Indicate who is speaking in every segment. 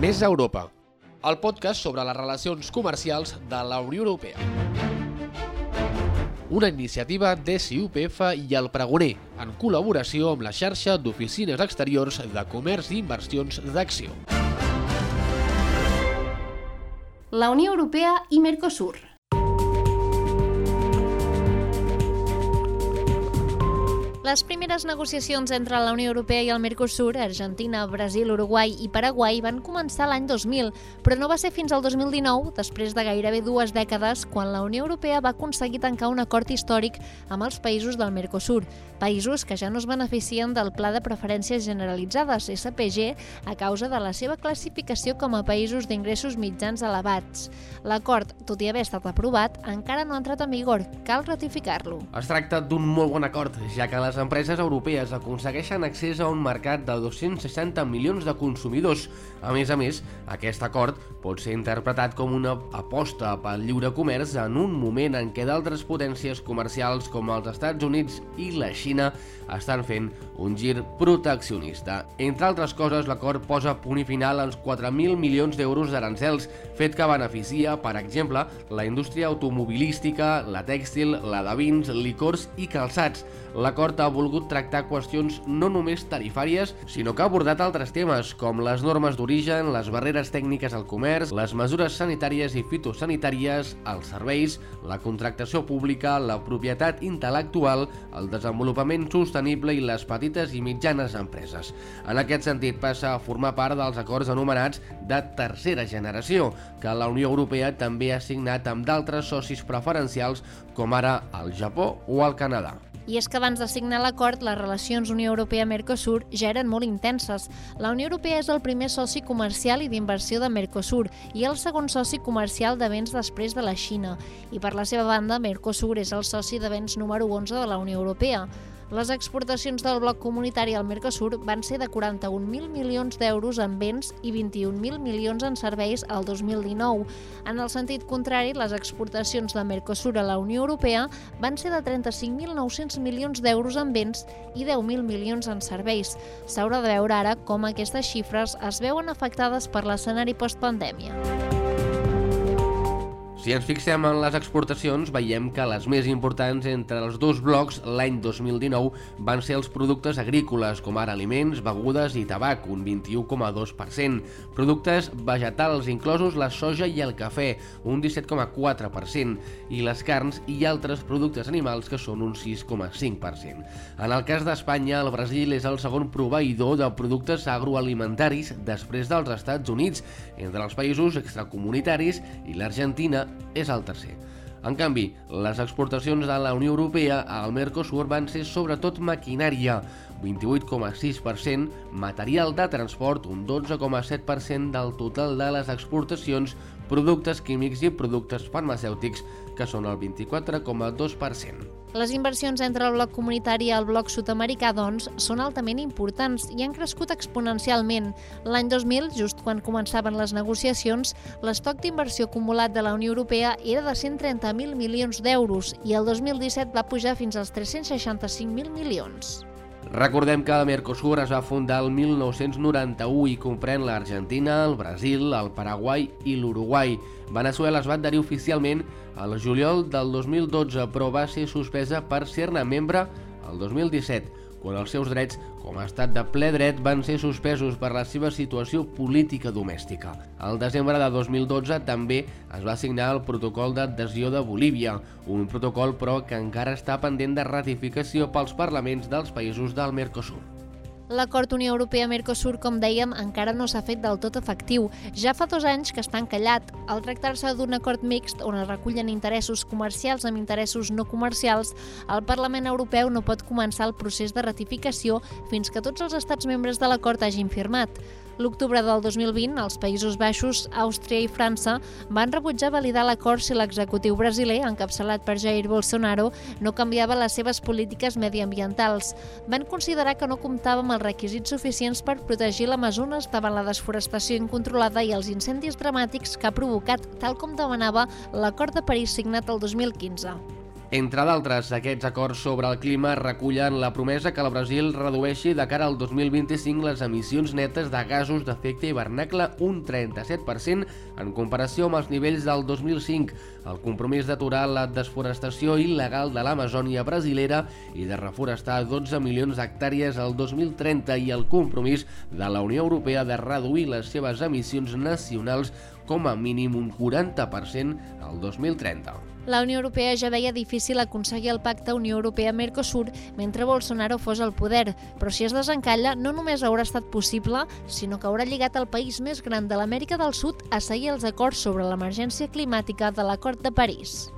Speaker 1: Més Europa, el podcast sobre les relacions comercials de la Unió Europea. Una iniciativa de CUPF i el Pregoner, en col·laboració amb la xarxa d'oficines exteriors de comerç i inversions d'Acció.
Speaker 2: La Unió Europea i Mercosur. Primeres negociacions entre la Unió Europea i el Mercosur, Argentina, Brasil, Uruguai i Paraguai, van començar l'any 2000, però no va ser fins al 2019, després de gairebé dues dècades, quan la Unió Europea va aconseguir tancar un acord històric amb els països del Mercosur, països que ja no es beneficien del Pla de Preferències Generalitzades, SPG, a causa de la seva classificació com a països d'ingressos mitjans elevats. L'acord, tot i haver estat aprovat, encara no ha entrat en vigor, cal ratificar-lo.
Speaker 1: Es tracta d'un molt bon acord, ja que les les empreses europees aconsegueixen accés a un mercat de 260 milions de consumidors. A més a més, aquest acord pot ser interpretat com una aposta pel lliure comerç en un moment en què d'altres potències comercials com els Estats Units i la Xina estan fent un gir proteccionista. Entre altres coses, l'acord posa punt i final als 4.000 milions d'euros d'arancels, fet que beneficia, per exemple, la indústria automobilística, la tèxtil, la de vins, licors i calçats. L'acord ha volgut tractar qüestions no només tarifàries, sinó que ha abordat altres temes, com les normes d'origen, les barreres tècniques al comerç, les mesures sanitàries i fitosanitàries, els serveis, la contractació pública, la propietat intel·lectual, el desenvolupament sostenible i les petites i mitjanes empreses. En aquest sentit, passa a formar part dels acords anomenats de tercera generació, que la Unió Europea també ha signat amb d'altres socis preferencials com ara el Japó o el Canadà.
Speaker 2: I és que abans de signar l'acord, les relacions Unió Europea-Mercosur ja eren molt intenses. La Unió Europea és el primer soci comercial i d'inversió de Mercosur i el segon soci comercial de béns després de la Xina. I per la seva banda, Mercosur és el soci de béns número 11 de la Unió Europea. Les exportacions del bloc comunitari al Mercosur van ser de 41.000 milions d'euros en béns i 21.000 milions en serveis al 2019. En el sentit contrari, les exportacions de Mercosur a la Unió Europea van ser de 35.900 milions d'euros en béns i 10.000 milions en serveis. S'haurà de veure ara com aquestes xifres es veuen afectades per l'escenari postpandèmia.
Speaker 1: Si ens fixem en les exportacions, veiem que les més importants entre els dos blocs l'any 2019 van ser els productes agrícoles, com ara aliments, begudes i tabac, un 21,2%, productes vegetals, inclosos la soja i el cafè, un 17,4%, i les carns i altres productes animals, que són un 6,5%. En el cas d'Espanya, el Brasil és el segon proveïdor de productes agroalimentaris després dels Estats Units, entre els països extracomunitaris i l'Argentina és el tercer. En canvi, les exportacions de la Unió Europea al Mercosur van ser sobretot maquinària, 28,6%, material de transport, un 12,7% del total de les exportacions, productes químics i productes farmacèutics, que són el 24,2%.
Speaker 2: Les inversions entre el bloc comunitari i el bloc sud-americà, doncs, són altament importants i han crescut exponencialment. L'any 2000, just quan començaven les negociacions, l'estoc d'inversió acumulat de la Unió Europea era de 130.000 milions d'euros i el 2017 va pujar fins als 365.000 milions.
Speaker 1: Recordem que el Mercosur es va fundar el 1991 i comprèn l'Argentina, el Brasil, el Paraguai i l'Uruguai. Venezuela es va adherir oficialment al juliol del 2012, però va ser suspesa per ser-ne membre el 2017 quan els seus drets com a estat de ple dret van ser suspesos per la seva situació política domèstica. Al desembre de 2012 també es va signar el protocol d'adhesió de Bolívia, un protocol però que encara està pendent de ratificació pels parlaments dels països del Mercosur.
Speaker 2: L'acord Unió Europea-Mercosur, com dèiem, encara no s'ha fet del tot efectiu. Ja fa dos anys que està encallat. Al tractar-se d'un acord mixt on es recullen interessos comercials amb interessos no comercials, el Parlament Europeu no pot començar el procés de ratificació fins que tots els estats membres de l'acord hagin firmat. L'octubre del 2020, els Països Baixos, Àustria i França van rebutjar validar l'acord si l'executiu brasiler, encapçalat per Jair Bolsonaro, no canviava les seves polítiques mediambientals. Van considerar que no comptava amb els requisits suficients per protegir l'Amazones davant la desforestació incontrolada i els incendis dramàtics que ha provocat, tal com demanava l'acord de París signat el 2015.
Speaker 1: Entre d'altres, aquests acords sobre el clima recullen la promesa que el Brasil redueixi de cara al 2025 les emissions netes de gasos d'efecte hivernacle un 37% en comparació amb els nivells del 2005, el compromís d'aturar la desforestació il·legal de l'Amazònia brasilera i de reforestar 12 milions d'hectàrees al 2030 i el compromís de la Unió Europea de reduir les seves emissions nacionals com a mínim un 40% al 2030.
Speaker 2: La Unió Europea ja veia difícil aconseguir el pacte Unió Europea-Mercosur mentre Bolsonaro fos al poder, però si es desencalla no només haurà estat possible, sinó que haurà lligat el país més gran de l'Amèrica del Sud a seguir els acords sobre l'emergència climàtica de l'Acord de París.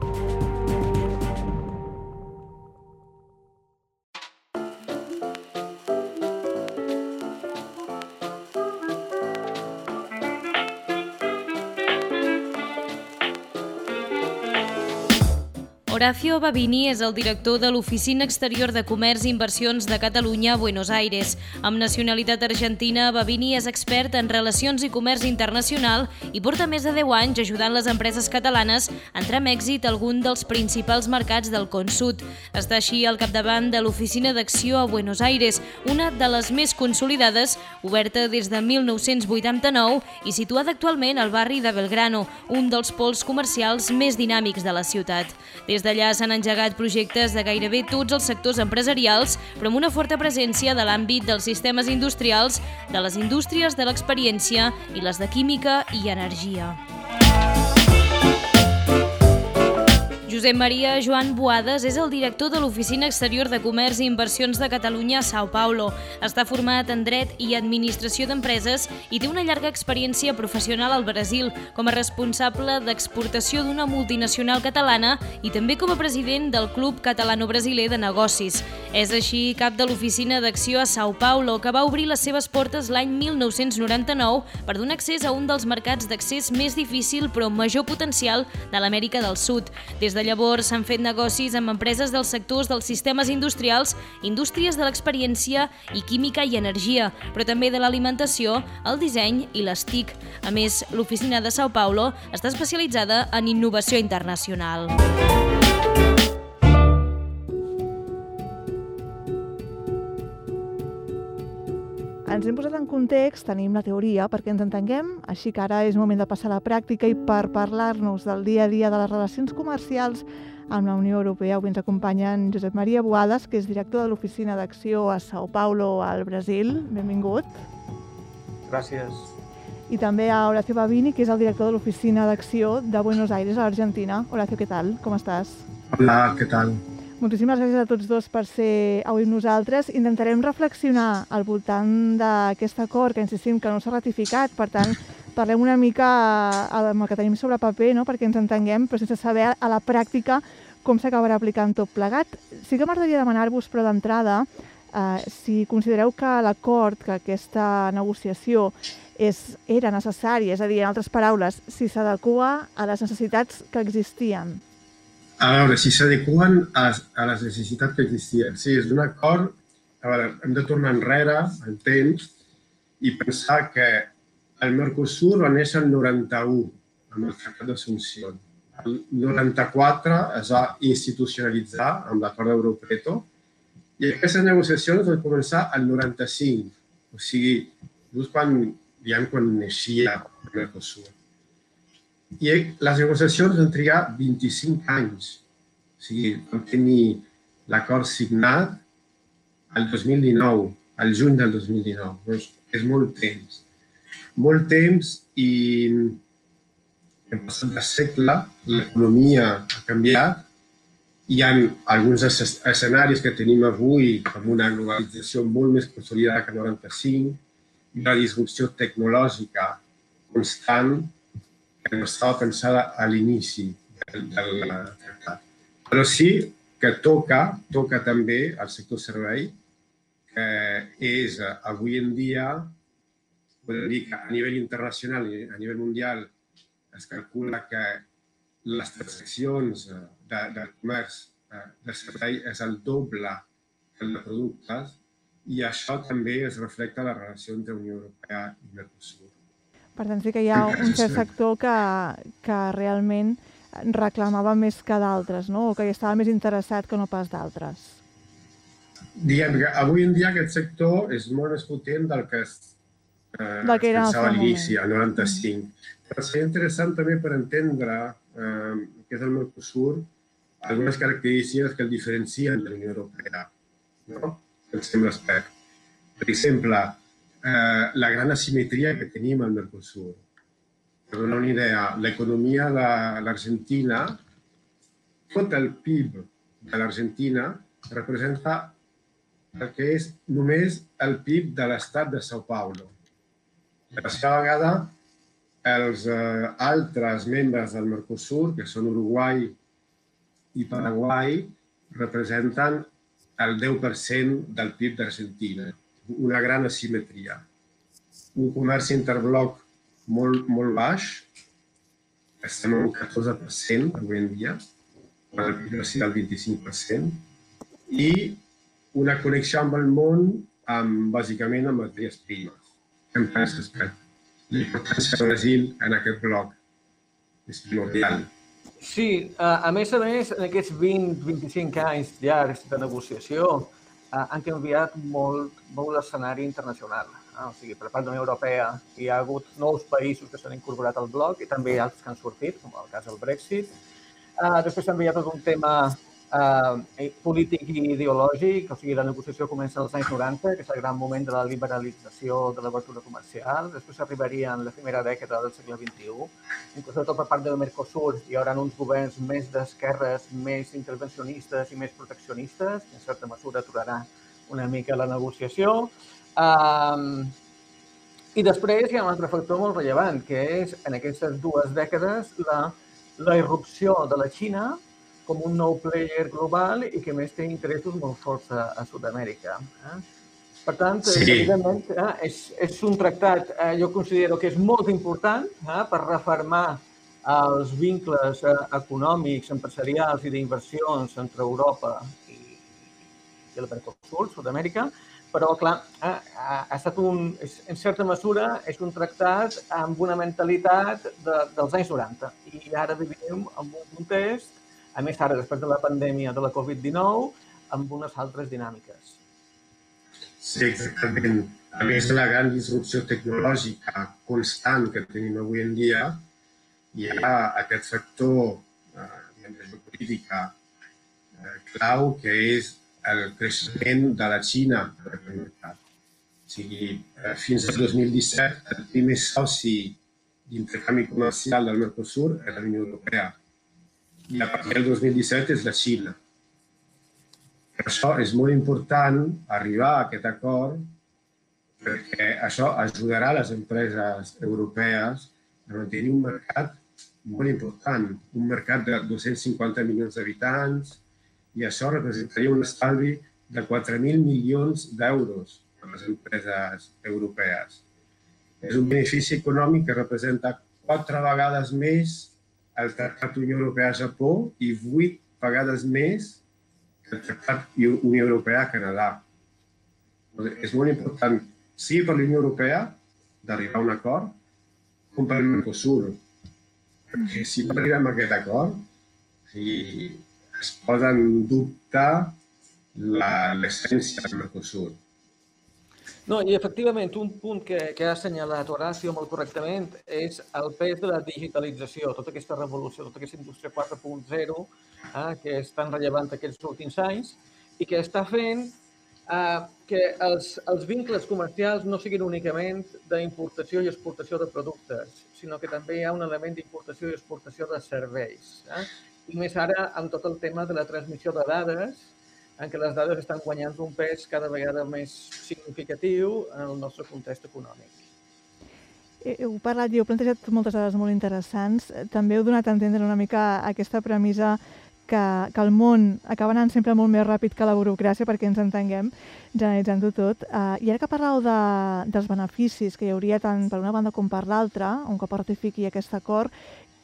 Speaker 3: Horacio Babini és el director de l'Oficina Exterior de Comerç i Inversions de Catalunya a Buenos Aires. Amb nacionalitat argentina, Babini és expert en relacions i comerç internacional i porta més de 10 anys ajudant les empreses catalanes a entrar amb èxit algun dels principals mercats del Con Sud. Està així al capdavant de l'Oficina d'Acció a Buenos Aires, una de les més consolidades, oberta des de 1989 i situada actualment al barri de Belgrano, un dels pols comercials més dinàmics de la ciutat. Des de d'allà s'han engegat projectes de gairebé tots els sectors empresarials, però amb una forta presència de l'àmbit dels sistemes industrials, de les indústries de l'experiència i les de química i energia. Josep Maria Joan Boades és el director de l'Oficina Exterior de Comerç i Inversions de Catalunya a Sao Paulo. Està format en dret i administració d'empreses i té una llarga experiència professional al Brasil com a responsable d'exportació d'una multinacional catalana i també com a president del Club Catalano-Brasiler de Negocis. És així cap de l'Oficina d'Acció a Sao Paulo, que va obrir les seves portes l'any 1999 per donar accés a un dels mercats d'accés més difícil però major potencial de l'Amèrica del Sud. Des de llavors s'han fet negocis amb empreses dels sectors dels sistemes industrials, indústries de l'experiència i química i energia, però també de l'alimentació, el disseny i les TIC. A més, l'oficina de Sao Paulo està especialitzada en innovació internacional.
Speaker 4: Ens hem posat en context, tenim la teoria perquè ens entenguem, així que ara és moment de passar a la pràctica i per parlar-nos del dia a dia de les relacions comercials amb la Unió Europea. Avui ens acompanyen Josep Maria Boades, que és director de l'Oficina d'Acció a Sao Paulo, al Brasil. Benvingut.
Speaker 5: Gràcies.
Speaker 4: I també a Horacio Babini, que és el director de l'Oficina d'Acció de Buenos Aires, a l'Argentina. Horacio, què tal? Com estàs?
Speaker 5: Hola, què tal?
Speaker 4: Moltíssimes gràcies a tots dos per ser avui amb nosaltres. Intentarem reflexionar al voltant d'aquest acord que insistim que no s'ha ratificat, per tant, parlem una mica amb el que tenim sobre paper, no? perquè ens entenguem, però sense saber a la pràctica com s'acabarà aplicant tot plegat. Sí que m'agradaria demanar-vos, però d'entrada, eh, si considereu que l'acord, que aquesta negociació és, era necessària, és a dir, en altres paraules, si s'adequa a les necessitats que existien.
Speaker 5: A veure, si s'adequen a, a les necessitats que existien. Sí, és un acord... A veure, hem de tornar enrere en temps i pensar que el Mercosur va néixer el 91 amb el Tractat d'Assumpció. El 94 es va institucionalitzar amb l'acord d'Europreto i aquestes negociacions van començar el 95, o sigui, just quan, diguem, quan neixia el Mercosur. I les negociacions van trigar 25 anys. O sigui, vam tenir l'acord signat el 2019, al juny del 2019. Doncs és molt temps. Molt temps i hem passat de segle, l'economia ha canviat, hi ha alguns escenaris que tenim avui com una globalització molt més consolidada que 95, una disrupció tecnològica constant que no estava pensada a l'inici del, del tractat. Però sí que toca, toca també al sector servei, que és avui en dia, podem dir que a nivell internacional i a nivell mundial es calcula que les transaccions de, de comerç de servei és el doble que el de productes i això també es reflecta a la relació entre Unió Europea i Mercosur.
Speaker 4: Per tant, sí que hi ha un cert sector que, que realment reclamava més que d'altres, no? o que hi estava més interessat que no pas d'altres?
Speaker 5: Diguem que avui en dia aquest sector és molt més potent del que es, eh,
Speaker 4: del que era
Speaker 5: es pensava a l'inici, al 95. Però seria interessant també per entendre eh, què és el Mercosur, algunes característiques que el diferencien de la Unió Europea. No? Em sembla aspect. Per exemple, eh, la gran asimetria que tenim al Mercosur. Per donar una idea, l'economia de l'Argentina, tot el PIB de l'Argentina representa el que és només el PIB de l'estat de São Paulo. La seva vegada, els eh, altres membres del Mercosur, que són Uruguai i Paraguai, representen el 10% del PIB d'Argentina. Una gran asimetria. Un comerç interbloc molt, molt baix, estem en un 14% avui en dia, el PIB és del 25%, i una connexió amb el món, amb, bàsicament amb matèries primes. En penses, Pep? L'importància del Brasil en aquest bloc és primordial.
Speaker 6: Sí, a més a més, en aquests 20-25 anys llargs de negociació han canviat molt, molt l'escenari internacional. O sigui, per part de la Unió Europea hi ha hagut nous països que s'han incorporat al bloc i també altres que han sortit, com el cas del Brexit. Després també hi ha tot un tema eh, polític i ideològic, o sigui, la negociació comença als anys 90, que és el gran moment de la liberalització de l'obertura comercial. Després arribaria en la primera dècada del segle XXI, inclús tot per part del Mercosur hi haurà uns governs més d'esquerres, més intervencionistes i més proteccionistes, que en certa mesura aturarà una mica la negociació. Um, I després hi ha un altre factor molt rellevant, que és, en aquestes dues dècades, la, la irrupció de la Xina com un nou player global i que més té interessos molt forts a, a Sud-amèrica. Eh? Per tant, sí. evidentment, eh, és, és un tractat, eh, jo considero que és molt important eh, per reformar els vincles eh, econòmics, empresarials i d'inversions entre Europa i, i el Mercosur, Sud-amèrica, però, clar, eh, ha, ha estat un, és, en certa mesura, és un tractat amb una mentalitat de, dels anys 90 i ara vivim en un context a més ara, després de la pandèmia de la Covid-19, amb unes altres dinàmiques.
Speaker 5: Sí, exactament. A més la gran disrupció tecnològica constant que tenim avui en dia, hi ha aquest factor eh, de geopolítica eh, clau que és el creixement de la Xina per. O sigui, eh, fins al 2017, el primer soci d'intercanvi comercial del Mercosur era la Unió Europea i a partir del 2017 és la Xina. Per això és molt important arribar a aquest acord perquè això ajudarà les empreses europees a mantenir un mercat molt important, un mercat de 250 milions d'habitants, i això representaria un estalvi de 4.000 milions d'euros per les empreses europees. És un benefici econòmic que representa quatre vegades més el Tractat Unió Europea-Japó i vuit vegades més que el Tractat Unió Europea-Canadà. És molt important, sí per la Unió Europea, d'arribar a un acord, com per Mercosur. Perquè si no arribem a aquest acord, si es posa en dubte l'essència del Mercosur.
Speaker 6: No, i efectivament, un punt que, que ha assenyalat Horacio molt correctament és el pes de la digitalització, tota aquesta revolució, tota aquesta indústria 4.0 eh, que és tan rellevant aquests últims anys i que està fent eh, que els, els vincles comercials no siguin únicament d'importació i exportació de productes, sinó que també hi ha un element d'importació i exportació de serveis. Eh? I més ara amb tot el tema de la transmissió de dades, en què les dades estan guanyant un pes cada vegada més significatiu en el nostre context econòmic.
Speaker 4: Heu parlat i heu plantejat moltes dades molt interessants. També heu donat a entendre una mica aquesta premissa que, que el món acaba anant sempre molt més ràpid que la burocràcia, perquè ens entenguem, generalitzant-ho tot. Uh, I ara que parleu de, dels beneficis que hi hauria tant per una banda com per l'altra, un cop ratifiqui aquest acord,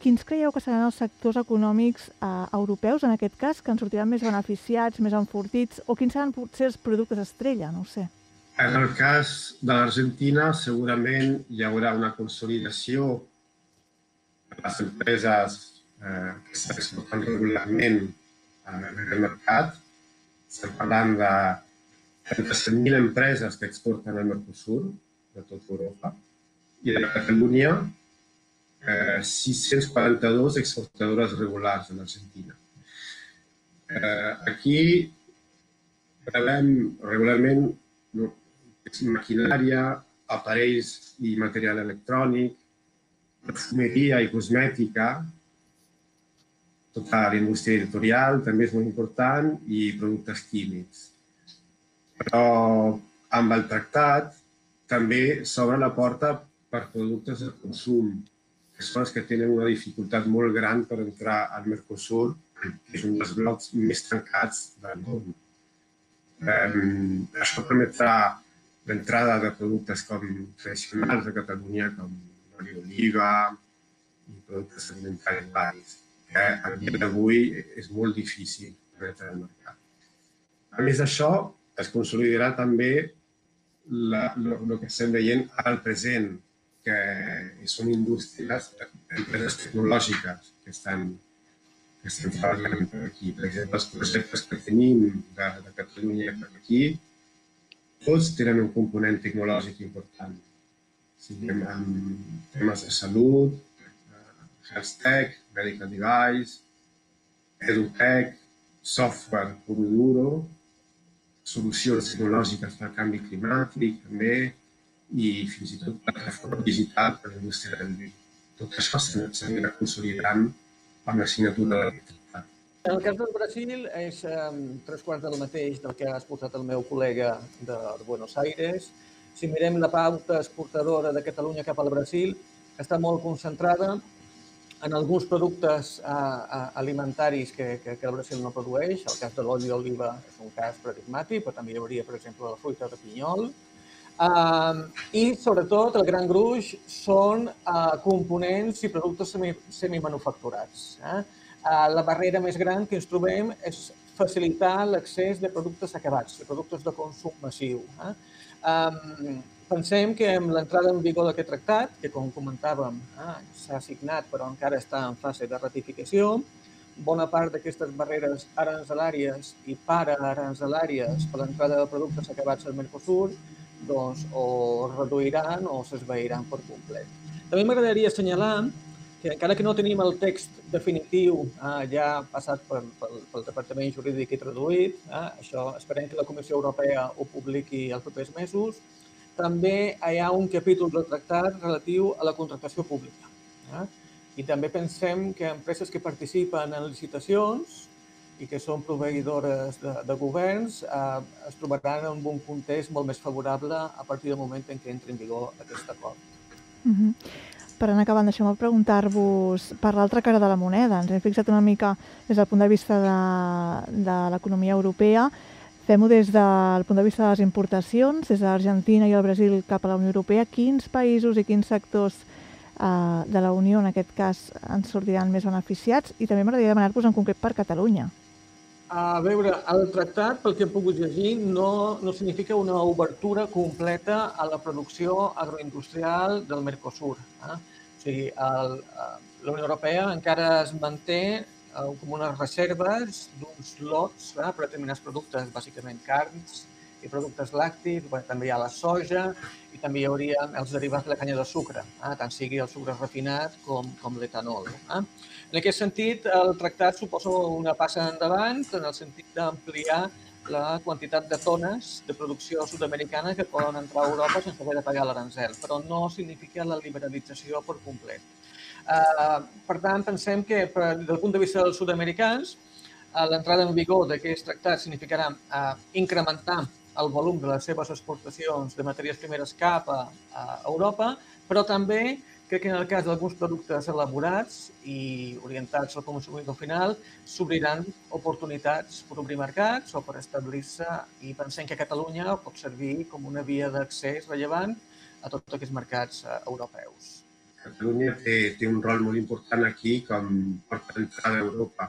Speaker 4: quins creieu que seran els sectors econòmics eh, europeus, en aquest cas, que en sortiran més beneficiats, més enfortits, o quins seran potser els productes estrella, no ho sé?
Speaker 5: En el cas de l'Argentina, segurament hi haurà una consolidació de les empreses eh, que estan exportant regularment en aquest mercat. Estem parlant de 37.000 empreses que exporten al Mercosur, de tot Europa, i de Catalunya eh, 642 exportadores regulars en Argentina. Eh, aquí rebem regularment maquinària, aparells i material electrònic, perfumeria i cosmètica, tota la indústria editorial també és molt important i productes químics. Però amb el tractat també s'obre la porta per productes de consum, els que tenen una dificultat molt gran per entrar al Mercosur, que és un dels blocs més tancats del món. Um, això permetrà l'entrada de productes com tradicionals de Catalunya, com l'oli d'oliva i productes alimentaris varis, que a dia d'avui és molt difícil entrar al mercat. A més d'això, es consolidarà també el que estem veient al present, que són indústries, empreses tecnològiques que estan, que estan treballant per aquí. Per exemple, els projectes que tenim de, de Catalunya per aquí tots tenen un component tecnològic important. Siguem amb temes de salut, health tech, medical device, edutech, software puro duro, solucions tecnològiques per al canvi climàtic, també, i fins i tot plataforma digital per a la indústria del vi. Tot això s'anirà consolidant amb la signatura de la
Speaker 6: en el cas del Brasil és um, tres quarts del mateix del que ha exposat el meu col·lega de Buenos Aires. Si mirem la pauta exportadora de Catalunya cap al Brasil, està molt concentrada en alguns productes uh, alimentaris que, que, que el Brasil no produeix. El cas de l'oli d'oliva és un cas paradigmàtic, però també hi hauria, per exemple, la fruita de pinyol. Uh, I, sobretot, el gran gruix són uh, components i productes semi, semimanufacturats. Eh? Eh, la barrera més gran que ens trobem és facilitar l'accés de productes acabats, de productes de consum massiu. Eh? Um, pensem que amb l'entrada en vigor d'aquest tractat, que com comentàvem eh, s'ha signat però encara està en fase de ratificació, bona part d'aquestes barreres arancelàries i paraarancelàries per l'entrada de productes acabats al Mercosur doncs, o reduiran o s'esveiran per complet. També m'agradaria assenyalar que encara que no tenim el text definitiu eh, ja passat pel, pel, pel Departament Jurídic i traduït, eh, això esperem que la Comissió Europea ho publiqui els propers mesos, també hi ha un capítol del tractat relatiu a la contractació pública. Eh? I també pensem que empreses que participen en licitacions i que són proveïdores de, de governs eh, es trobaran en un context molt més favorable a partir del moment en què entri en vigor aquest acord.
Speaker 4: Uh -huh per anar acabant, deixeu-me preguntar-vos per l'altra cara de la moneda. Ens hem fixat una mica des del punt de vista de, de l'economia europea. Fem-ho des del punt de vista de les importacions, des de l'Argentina i el Brasil cap a la Unió Europea. Quins països i quins sectors eh, de la Unió, en aquest cas, ens sortiran més beneficiats? I també m'agradaria demanar-vos en concret per Catalunya.
Speaker 6: A veure, el tractat, pel que he pogut llegir, no, no significa una obertura completa a la producció agroindustrial del Mercosur. Eh? sigui, el, eh, la Unió Europea encara es manté eh, com unes reserves d'uns lots eh, per determinats productes, bàsicament carns i productes làctics, bueno, també hi ha la soja i també hi hauria els derivats de la canya de sucre, eh, tant sigui el sucre refinat com, com l'etanol. Eh. En aquest sentit, el tractat suposa una passa endavant en el sentit d'ampliar la quantitat de tones de producció sud-americana que poden entrar a Europa sense haver de pagar l'arancel, però no significa la liberalització per complet. Uh, per tant, pensem que per, del punt de vista dels sud-americans, uh, l'entrada en vigor d'aquest tractat significarà uh, incrementar el volum de les seves exportacions de matèries primeres cap a, a Europa, però també Crec que en el cas d'alguns productes elaborats i orientats al consumidor final, s'obriran oportunitats per obrir mercats o per establir-se i pensem que Catalunya pot servir com una via d'accés rellevant a tots aquests mercats eh, europeus.
Speaker 5: Catalunya té, té un rol molt important aquí com porta d'entrada a Europa.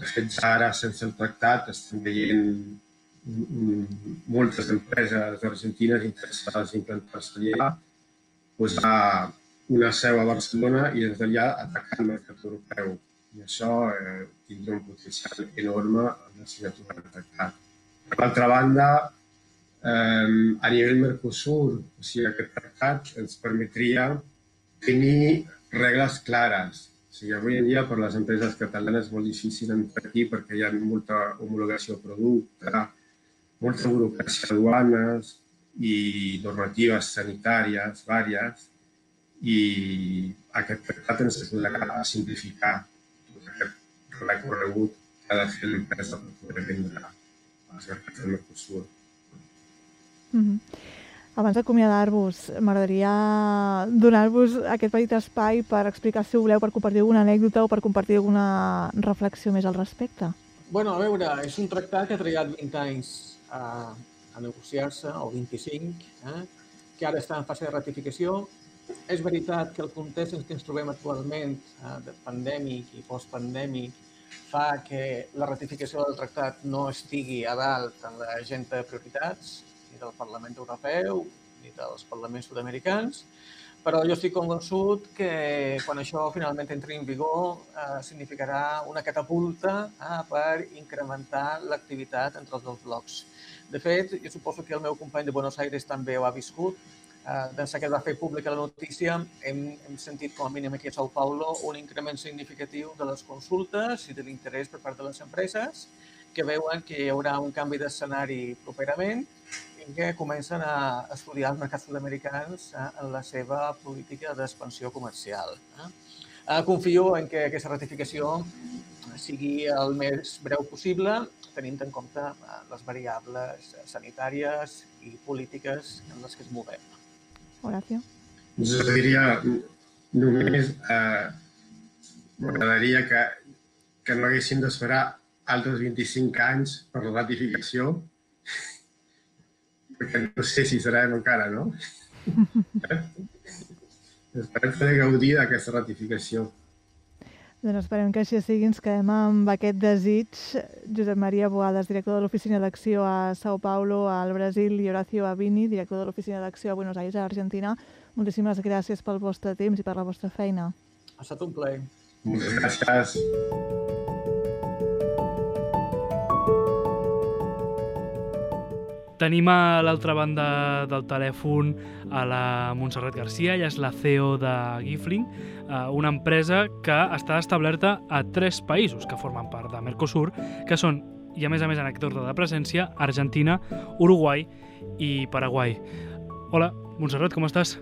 Speaker 5: De fet, ara, sense el tractat, estem veient moltes empreses argentines interessades en implantar-se allà posar una seu a Barcelona i des d'allà atacar el mercat europeu. I això eh, tindrà un potencial enorme en la signatura del tractat. Per l'altra banda, eh, a nivell Mercosur, o sigui, aquest tractat ens permetria tenir regles clares. O sigui, avui en dia per les empreses catalanes és molt difícil entrar aquí perquè hi ha molta homologació de producte, molta burocràcia a duanes i normatives sanitàries vàries i aquest tractat ens ajudarà a simplificar tot aquest recorregut que ha de fer l'empresa per poder vendre als mercats del Mercosur.
Speaker 4: Mm -hmm. Abans d'acomiadar-vos, m'agradaria donar-vos aquest petit espai per explicar, si voleu, per compartir alguna anècdota o per compartir alguna reflexió més al respecte.
Speaker 6: Bueno, a veure, és un tractat que ha trigat 20 anys a, a negociar-se, o 25, eh, que ara està en fase de ratificació. És veritat que el context en què ens trobem actualment, eh, de pandèmic i postpandèmic, fa que la ratificació del tractat no estigui a dalt en l'agenda de prioritats, ni del Parlament Europeu ni dels parlaments sud-americans, però jo estic convençut que quan això finalment entri en vigor eh, significarà una catapulta eh, per incrementar l'activitat entre els dos blocs. De fet, jo suposo que el meu company de Buenos Aires també ho ha viscut. Eh, D'ençà que es va fer pública la notícia, hem, hem sentit com a mínim aquí a São Paulo un increment significatiu de les consultes i de l'interès per part de les empreses que veuen que hi haurà un canvi d'escenari properament i que comencen a estudiar els mercats sud-americans eh, en la seva política d'expansió comercial. Eh? Eh, confio en que aquesta ratificació sigui el més breu possible, tenint en compte eh, les variables sanitàries i polítiques en les que ens movem.
Speaker 4: Horacio?
Speaker 5: Jo diria només eh, m'agradaria que, que no haguéssim d'esperar altres 25 anys per la ratificació, perquè no sé si serem encara, no? Esperem poder gaudir d'aquesta ratificació.
Speaker 4: Doncs esperem que així sigui. Ens quedem amb aquest desig. Josep Maria Boades, director de l'Oficina d'Acció a Sao Paulo, al Brasil, i Horacio Avini, director de l'Oficina d'Acció a Buenos Aires, a Argentina. Moltíssimes gràcies pel vostre temps i per la vostra feina.
Speaker 6: Ha estat un plaer.
Speaker 5: Moltes gràcies.
Speaker 7: Tenim a l'altra banda del telèfon a la Montserrat Garcia, ella és la CEO de Gifling, eh, una empresa que està establerta a tres països que formen part de Mercosur, que són, i a més a més en aquest ordre de presència, Argentina, Uruguai i Paraguai. Hola, Montserrat, com estàs?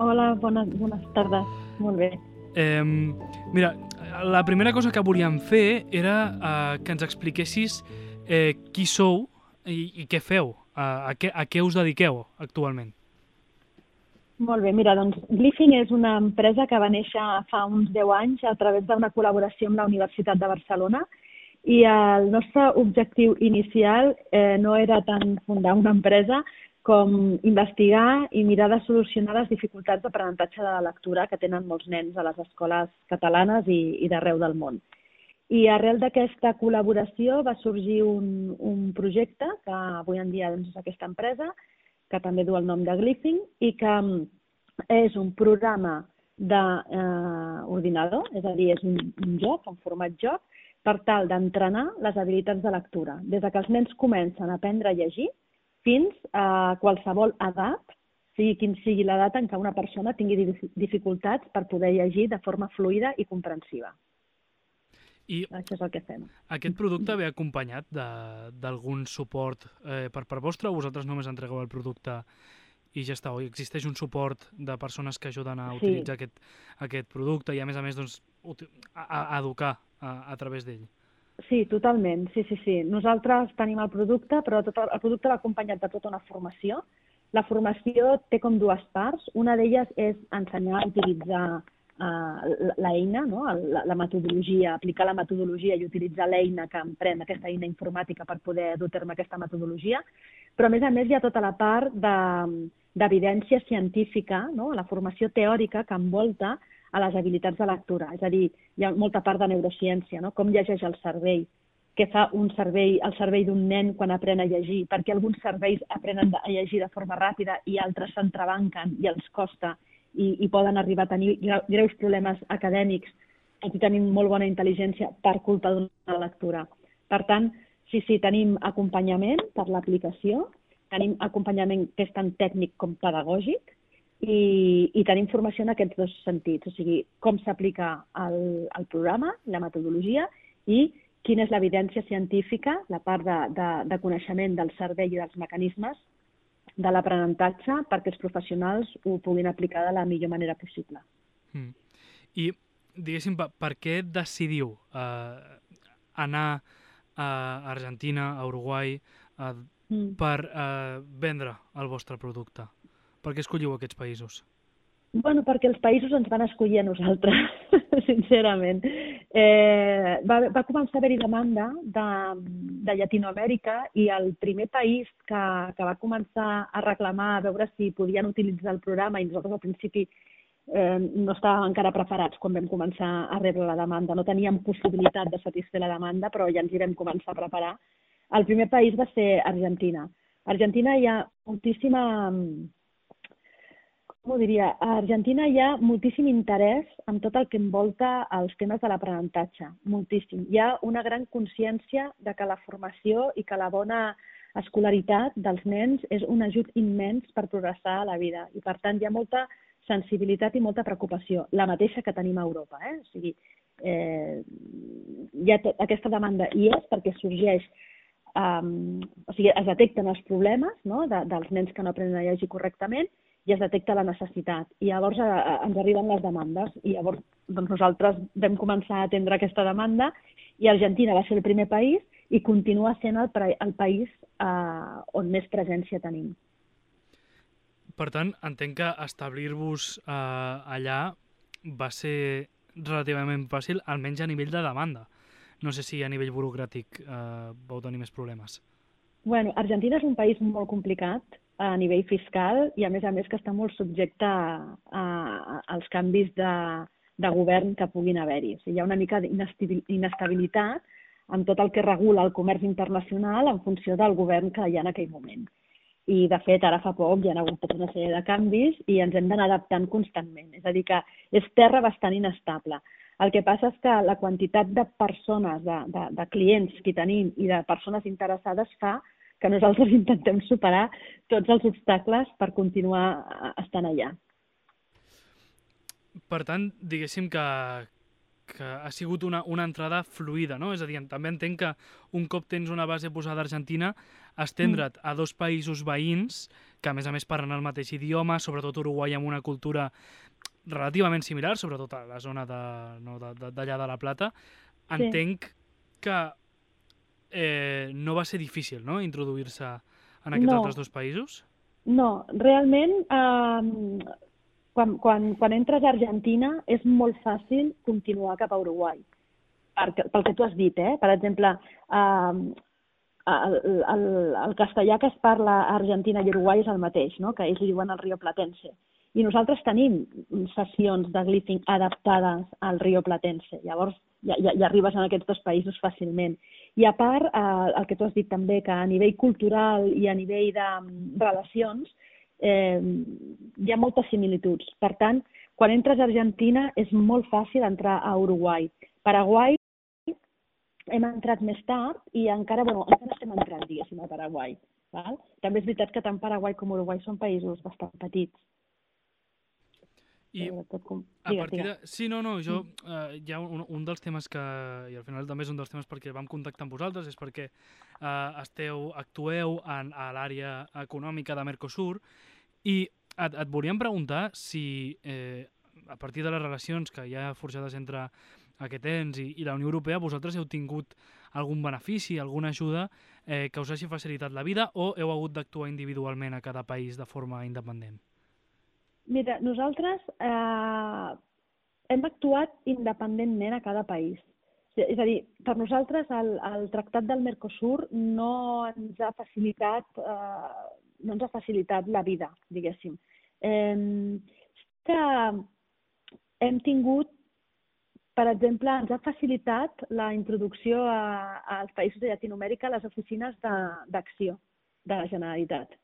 Speaker 8: Hola, bones, bones tardes. Molt bé.
Speaker 7: Eh, mira, la primera cosa que volíem fer era eh, que ens expliquessis eh, qui sou i, i què feu, a, a, què, a què us dediqueu actualment.
Speaker 8: Molt bé, mira, doncs Glyphing és una empresa que va néixer fa uns 10 anys a través d'una col·laboració amb la Universitat de Barcelona i el nostre objectiu inicial eh, no era tant fundar una empresa com investigar i mirar de solucionar les dificultats d'aprenentatge de la lectura que tenen molts nens a les escoles catalanes i, i d'arreu del món. I arrel d'aquesta col·laboració va sorgir un, un projecte que avui en dia doncs, és aquesta empresa, que també du el nom de Glyphing, i que mm, és un programa d'ordinador, eh, és a dir, és un, un joc, un format joc, per tal d'entrenar les habilitats de lectura. Des de que els nens comencen a aprendre a llegir fins a qualsevol edat, sigui quin sigui l'edat en què una persona tingui dificultats per poder llegir de forma fluida i comprensiva. I Això és el que fem.
Speaker 7: Aquest producte ve acompanyat d'algun suport eh, per part vostra o vosaltres només entregueu el producte i ja està? O existeix un suport de persones que ajuden a
Speaker 8: Sí.
Speaker 7: utilitzar aquest, aquest producte i a més a més doncs, a, a educar a, a través d'ell?
Speaker 8: Sí, totalment. Sí, sí, sí. Nosaltres tenim el producte, però tot el, el producte va acompanyat de tota una formació. La formació té com dues parts. Una d'elles és ensenyar a utilitzar l'eina, no? la, la metodologia, aplicar la metodologia i utilitzar l'eina que emprèn, aquesta eina informàtica per poder dur a terme aquesta metodologia. Però, a més a més, hi ha tota la part de- d'evidència científica, no? la formació teòrica que envolta a les habilitats de lectura. És a dir, hi ha molta part de neurociència, no? com llegeix el cervell, què fa un cervell, el cervell d'un nen quan aprèn a llegir, perquè alguns cervells aprenen a llegir de forma ràpida i altres s'entrebanquen i els costa, i, i poden arribar a tenir greus problemes acadèmics, tot i tenim molt bona intel·ligència per culpa d'una lectura. Per tant, sí, sí, tenim acompanyament per l'aplicació, tenim acompanyament que és tant tècnic com pedagògic, i, i tenim formació en aquests dos sentits, o sigui, com s'aplica el, el programa, la metodologia i quina és l'evidència científica, la part de, de, de coneixement del cervell i dels mecanismes de l'aprenentatge perquè els professionals ho puguin aplicar de la millor manera possible. Mm.
Speaker 7: I, diguéssim, per, per què decidiu eh, anar a Argentina, a Uruguai, eh, mm. per eh, vendre el vostre producte? Per què escolliu aquests països?
Speaker 8: Bueno, perquè els països ens van escollir a nosaltres, sincerament. Eh, va, va començar a haver-hi demanda de, de Llatinoamèrica i el primer país que, que va començar a reclamar a veure si podien utilitzar el programa i nosaltres al principi eh, no estàvem encara preparats quan vam començar a rebre la demanda. No teníem possibilitat de satisfer la demanda, però ja ens hi vam començar a preparar. El primer país va ser Argentina. A Argentina hi ha moltíssima com ho diria, a Argentina hi ha moltíssim interès en tot el que envolta els temes de l'aprenentatge, moltíssim. Hi ha una gran consciència de que la formació i que la bona escolaritat dels nens és un ajut immens per progressar a la vida i, per tant, hi ha molta sensibilitat i molta preocupació, la mateixa que tenim a Europa. Eh? O sigui, eh, hi ha tot, aquesta demanda i és perquè sorgeix um, o sigui, es detecten els problemes no? de, dels nens que no aprenen a llegir correctament i es detecta la necessitat. I llavors eh, eh, ens arriben les demandes i llavors doncs nosaltres vam començar a atendre aquesta demanda i Argentina va ser el primer país i continua sent el, el país eh, on més presència tenim.
Speaker 7: Per tant, entenc que establir-vos eh, allà va ser relativament fàcil, almenys a nivell de demanda. No sé si a nivell burocràtic eh, vau tenir més problemes.
Speaker 8: Bueno, Argentina és un país molt complicat a nivell fiscal i, a més a més, que està molt subjecte a, a, als canvis de, de govern que puguin haver-hi. O sigui, hi ha una mica d'inestabilitat en tot el que regula el comerç internacional en funció del govern que hi ha en aquell moment. I, de fet, ara fa poc hi ha hagut tota una sèrie de canvis i ens hem d'anar adaptant constantment. És a dir, que és terra bastant inestable. El que passa és que la quantitat de persones, de, de, de clients que tenim i de persones interessades fa que nosaltres intentem superar tots els obstacles per continuar eh, estant allà.
Speaker 7: Per tant, diguéssim que, que ha sigut una, una entrada fluida, no? És a dir, també entenc que un cop tens una base posada a Argentina, estendre't mm. a dos països veïns, que a més a més parlen el mateix idioma, sobretot Uruguai amb una cultura relativament similar, sobretot a la zona d'allà de, no, de, de, de la Plata, entenc sí. que eh, no va ser difícil no? introduir-se en aquests no. altres dos països?
Speaker 8: No, realment, eh, quan, quan, quan entres a Argentina és molt fàcil continuar cap a Uruguai. Per, pel que tu has dit, eh? Per exemple, eh, el, el, el castellà que es parla a Argentina i Uruguai és el mateix, no? que ells li diuen el Rio Platense. I nosaltres tenim sessions de glifing adaptades al Rio Platense. Llavors, ja, ja, ja arribes en aquests dos països fàcilment. I a part, eh, el que tu has dit també, que a nivell cultural i a nivell de mm, relacions eh, hi ha moltes similituds. Per tant, quan entres a Argentina és molt fàcil entrar a Uruguai. Paraguai hem entrat més tard i encara, bueno, encara estem entrant, diguéssim, a Paraguai. Val? També és veritat que tant Paraguai com Uruguai són països bastant petits.
Speaker 7: I tot com... a partir de... Sí, no, no, jo, mm. eh, hi ha un, un dels temes que, i al final també és un dels temes perquè vam contactar amb vosaltres, és perquè eh, esteu, actueu en, a l'àrea econòmica de Mercosur i et, et volíem preguntar si eh, a partir de les relacions que hi ha forjades entre aquest ens i, i la Unió Europea, vosaltres heu tingut algun benefici, alguna ajuda eh, que us hagi facilitat la vida o heu hagut d'actuar individualment a cada país de forma independent?
Speaker 8: Mira, nosaltres eh, hem actuat independentment a cada país. És a dir, per nosaltres el, el Tractat del Mercosur no ens ha facilitat, eh, no ens ha facilitat la vida, diguéssim. Eh, que hem tingut, per exemple, ens ha facilitat la introducció a, als països de Llatinoamèrica a les oficines d'acció de, de la Generalitat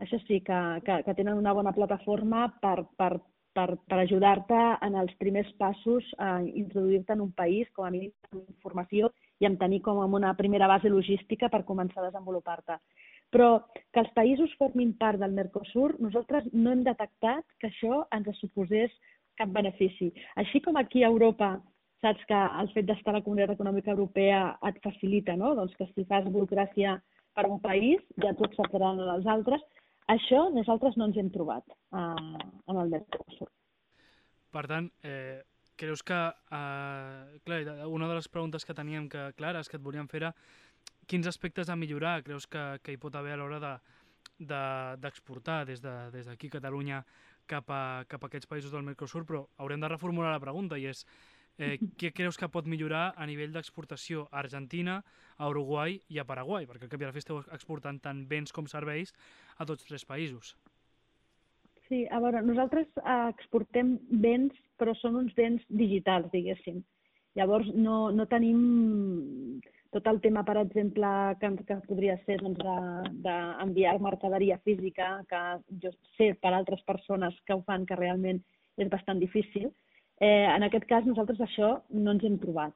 Speaker 8: això sí, que, que, que tenen una bona plataforma per, per per, per ajudar-te en els primers passos a introduir-te en un país, com a mínim amb informació i amb tenir com una primera base logística per començar a desenvolupar-te. Però que els països formin part del Mercosur, nosaltres no hem detectat que això ens suposés cap benefici. Així com aquí a Europa saps que el fet d'estar a la Comunitat Econòmica Europea et facilita, no? doncs que si fas burocràcia per un país, ja t'ho acceptaran els altres. Això nosaltres no ens hem trobat eh, en el Mercosur.
Speaker 7: Per tant, eh, creus que... Eh, clar, una de les preguntes que teníem que, clares que et volíem fer era quins aspectes a millorar creus que, que hi pot haver a l'hora de d'exportar de, des d'aquí, de, Catalunya, cap a, cap a aquests països del Mercosur, però haurem de reformular la pregunta i és eh, què creus que pot millorar a nivell d'exportació a Argentina, a Uruguai i a Paraguai? Perquè al cap i a la fi esteu exportant tant béns com serveis a tots tres països.
Speaker 8: Sí, a veure, nosaltres eh, exportem béns, però són uns béns digitals, diguéssim. Llavors, no, no tenim tot el tema, per exemple, que, que podria ser d'enviar doncs, de, mercaderia física, que jo sé per altres persones que ho fan, que realment és bastant difícil. Eh, en aquest cas, nosaltres això no ens hem trobat,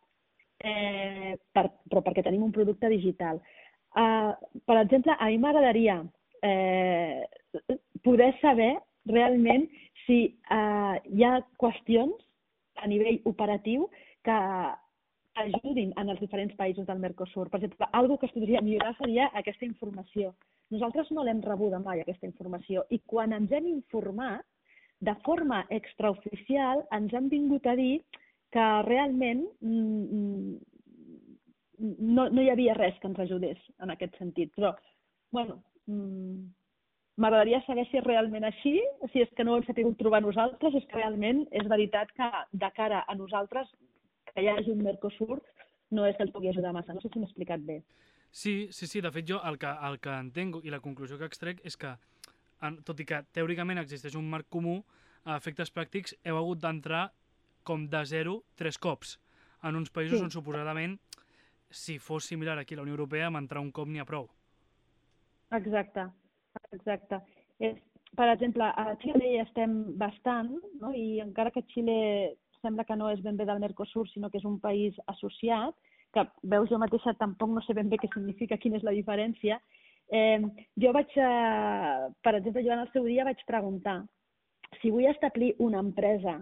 Speaker 8: eh, per, però perquè tenim un producte digital. Eh, per exemple, a mi m'agradaria eh, poder saber realment si eh, hi ha qüestions a nivell operatiu que ajudin en els diferents països del Mercosur. Per exemple, algo que es podria millorar seria aquesta informació. Nosaltres no l'hem rebuda mai, aquesta informació, i quan ens hem informat, de forma extraoficial, ens han vingut a dir que realment mm, mm, no, no hi havia res que ens ajudés en aquest sentit. Però, bueno, M'agradaria saber si és realment així, si és que no ho hem sabut trobar nosaltres, és que realment és veritat que de cara a nosaltres que hi hagi un Mercosur no és que el pugui ajudar massa. No sé si m'he explicat bé.
Speaker 7: Sí, sí, sí. De fet, jo el que, el que entenc i la conclusió que extrec és que, en, tot i que teòricament existeix un marc comú, a efectes pràctics heu hagut d'entrar com de zero tres cops en uns països sí. on suposadament, si fos similar aquí a la Unió Europea, amb entrar un cop n'hi ha prou.
Speaker 8: Exacte. Exacte. És, per exemple, a Xile hi estem bastant, no? i encara que Xile sembla que no és ben bé del Mercosur, sinó que és un país associat, que veus jo mateixa tampoc no sé ben bé què significa, quina és la diferència. Eh, jo vaig, eh, per exemple, jo en el seu dia vaig preguntar si vull establir una empresa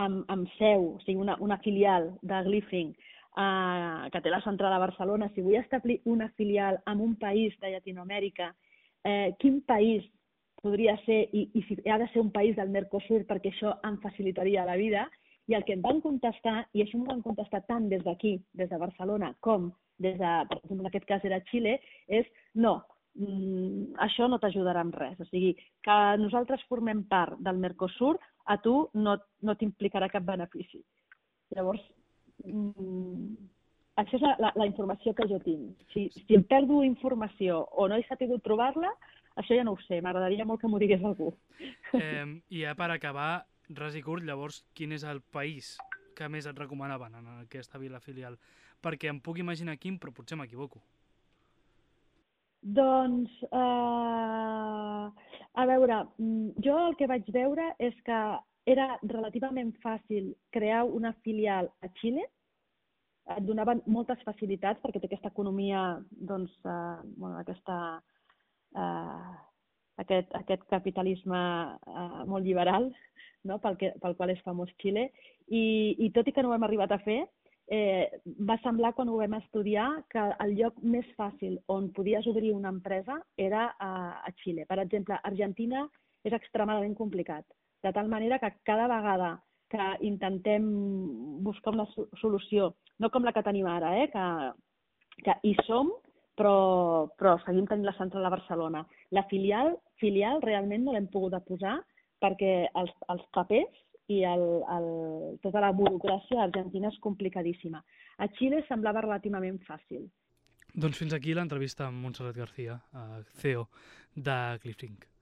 Speaker 8: amb, amb seu, o sigui, una, una filial de Glyphing, eh, que té la central a Barcelona, si vull establir una filial en un país de Llatinoamèrica eh, quin país podria ser i, i si ha de ser un país del Mercosur perquè això em facilitaria la vida. I el que em van contestar, i això em van contestar tant des d'aquí, des de Barcelona, com des de, per exemple, en aquest cas era Xile, és no, mm, això no t'ajudarà en res. O sigui, que nosaltres formem part del Mercosur, a tu no, no t'implicarà cap benefici. Llavors, mm, això és la, la, la informació que jo tinc. Si, si em perdo informació o no he sabut trobar-la, això ja no ho sé. M'agradaria molt que m'ho digués algú.
Speaker 7: Eh, I ja per acabar, ras i curt, llavors, quin és el país que més et recomanaven en aquesta vila filial? Perquè em puc imaginar quin, però potser m'equivoco.
Speaker 8: Doncs, eh, a veure, mm, jo el que vaig veure és que era relativament fàcil crear una filial a Xile, et donaven moltes facilitats perquè té aquesta economia, doncs, eh, bueno, aquesta, eh, aquest, aquest capitalisme eh, molt liberal no? pel, que, pel qual és famós Xile. I, I tot i que no ho hem arribat a fer, eh, va semblar quan ho vam estudiar que el lloc més fàcil on podies obrir una empresa era a, a Xile. Per exemple, Argentina és extremadament complicat, de tal manera que cada vegada que intentem buscar una solució no com la que tenim ara, eh? que, que hi som, però, però seguim tenint la central a Barcelona. La filial, filial realment no l'hem pogut posar perquè els, els papers i el, el, tota la burocràcia Argentina és complicadíssima. A Xile semblava relativament fàcil.
Speaker 7: Doncs fins aquí l'entrevista amb Montserrat García, CEO de Clifflink.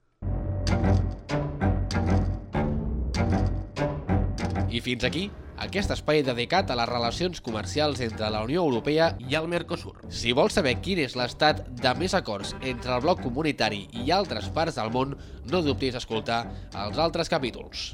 Speaker 1: I fins aquí
Speaker 9: aquest espai dedicat a les relacions comercials entre la Unió Europea i el Mercosur. Si vols saber quin és l'estat de més acords entre el bloc comunitari i altres parts del món, no dubtis a escoltar els altres capítols.